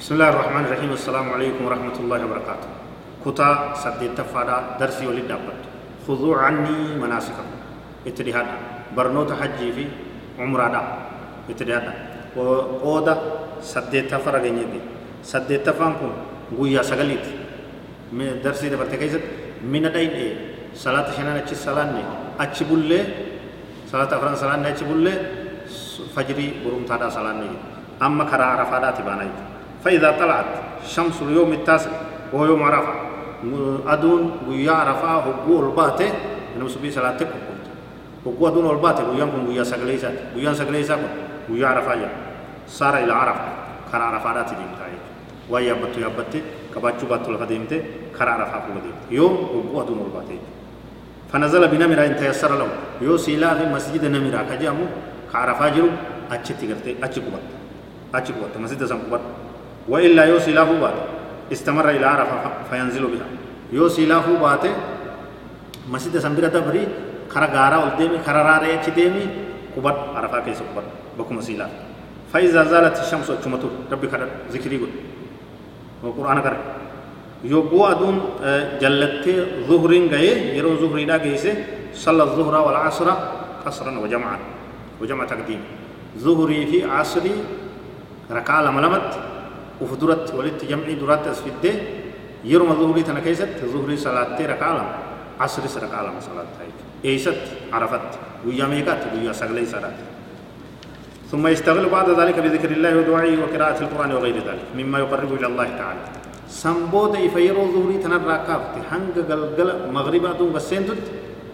بسم الله الرحمن الرحيم السلام عليكم ورحمة الله وبركاته كتا سديت تفادا درسي ولد دابت خذوا عني مناسككم اتدهاد برنوت حجي في عمره دا اتدهاد وقودا سديت تفرا غنيدي سديت تفانكم غويا سغليت من درسي دبرت كيست من داين إيه صلاة شنان اچي صلاة اچي بولي صلاة افران صلاة اچي بولي فجري بروم تادا صلاة أما كرا عرفادا تبانا يجي فإذا طلعت شمس اليوم التاسع وهو يوم عرفة أدون ويا عرفة هو الباتة من مسبي صلاة تكبر هو أدون الباتة ويا كم ويا سجليسات ويا سجليسات ويا عرفة يا. صار إلى عرفة كرا عرفة لا تدين تاي ويا بتو يا بتة كباتشو باتو القديم تي كرا عرفة هو قديم يوم هو أدون الباتة فنزل بنمرة إن تيسر له. يو سيلا في مسجد نمرة كجامو كعرفة جرو أتشتي قرتي أتشي قبط أتشي قبط مسجد سام قبط وإلا يوسي له بات استمر إلى عرفة فينزل بها. يوسي له بات مسجد سمبرة دبري خرا غارا ولديمي خرا راري ديمي. كبر عرفة كيس كبر بكم سيلا فإذا زالت الشمس وشمتو ربي خرا ذكري قل. وقرآن كر يوبو أدون جلت ظهرين غيه يرو ظهري دا غيسه صلى الظهر والعصر قصرا وجمعا. وجمع تقديم. ظهري في عصري ركعة لما لمت وفدرت ولت جمعي درات أسفده يرم ظهري تنكيست ظهري صلاة ركعة عصر ركعة لما صلاة تايج ايست عرفت ويا ميقات ويا سغلي صلاة. ثم يشتغل بعد ذلك بذكر الله ودعائه وقراءة القرآن وغير ذلك مما يقرب إلى الله تعالى. سنبود إفيرو ظهري تنرى كافت هنگ غلغل مغربا دون بسندت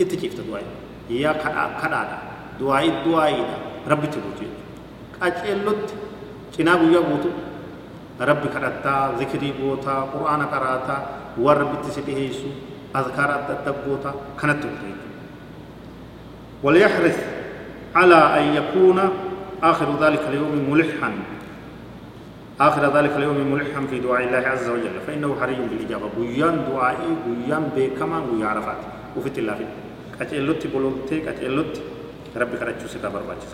اتجيفت دعائي يا كدا كدا دعائي دعائي ربي تبوتي. قاچلوت cinaa guyyaa guutu rabbi kadhattaa zikirii gootaa qur'aana qaraataa waan rabbitti si dhiheessu azkaara adda adda gootaa وليحرص على أن يكون آخر ذلك اليوم ملحا آخر ذلك اليوم ملحا في دعاء الله عز وجل. فإنه حري بالإجابة. بيان دعائي بيان بكما ويا عرفات. وفي الله في كتيلوتي بولوتي كتيلوتي ربي كرتشو ستا برباتي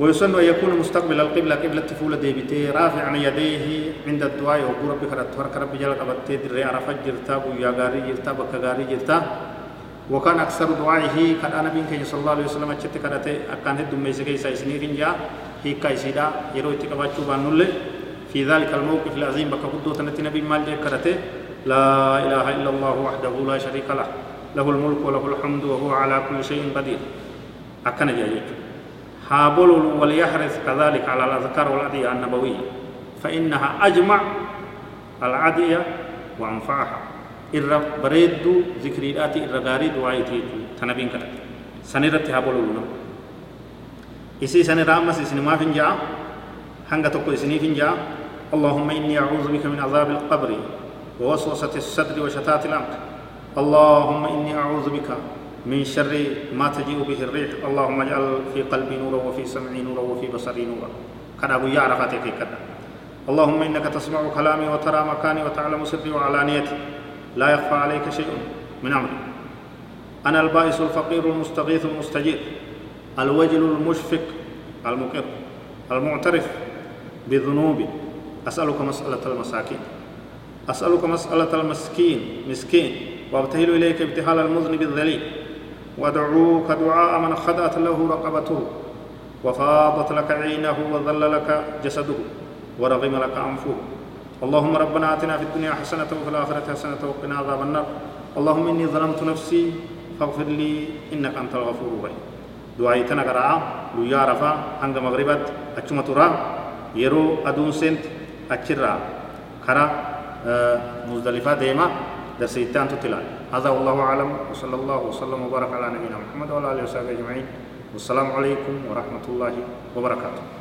ويسن أن يكون مستقبل القبلة قبلة فول ديبتي رافعا يديه عند الدعاء وقول ربي خرط فرق ربي جل قبت در عرفت جرتا ويا غاري جرتا بك غاري جرتا. وكان أكثر دعائه كان أنا بين صلى الله عليه وسلم أشتت كرت أكان هدوم ميسكي سايسنيرين جا هي كايسيدا يرو اتكاباتشو بانول في ذلك الموقف العظيم بك قدوة نتي نبي مال كرت لا إله إلا الله وحده لا شريك له له الملك وله الحمد وهو على كل شيء قدير. أكن جايته هابول وليحرص كذلك على الأذكار والأدعية النبوية فإنها أجمع العدية وأنفعها. إر بريد ذكريات إر غاري دعايتي تنبين كرت سنرت هابول لنا إسي سن رامس إسن ما فين جاء هنگا تكو إسني فين جاء اللهم إني أعوذ بك من عذاب القبر ووسوسة الصدر وشتات الأمر. اللهم إني أعوذ بك من شر ما تجيء به الريح. اللهم اجعل في قلبي نورا وفي سمعي نورا وفي بصري نورا. كان أبو يعرف كذا. اللهم إنك تسمع كلامي وترى مكاني وتعلم سري وعلانيتي. لا يخفى عليك شيء من أمري. أنا البائس الفقير المستغيث المستجير. الوجل المشفق المقر. المعترف بذنوبي أسألك مسألة المساكين. أسألك مسألة المسكين. مسكين. وأبتهل إليك ابتهال المذنب الذليل. وادعوك دعاء من خدأت له رقبته وفاضت لك عينه وظل لك جسده ورغم لك أنفه. اللهم ربنا آتنا في الدنيا حسنة وفي الآخرة حسنة وقنا عذاب النار. اللهم إني ظلمت نفسي فاغفر لي إنك أنت الغفور الرحيم. دعائي تنقرأ لويا رفا هنگ مغربت أچما ترى يرو أدون سنت أچرا كرا مزدلفة ديما درسيتان تتلال. هذا والله أعلم وصلى الله وسلم وبارك على نبينا محمد وعلى آله وصحبه أجمعين. والسلام عليكم ورحمة الله وبركاته.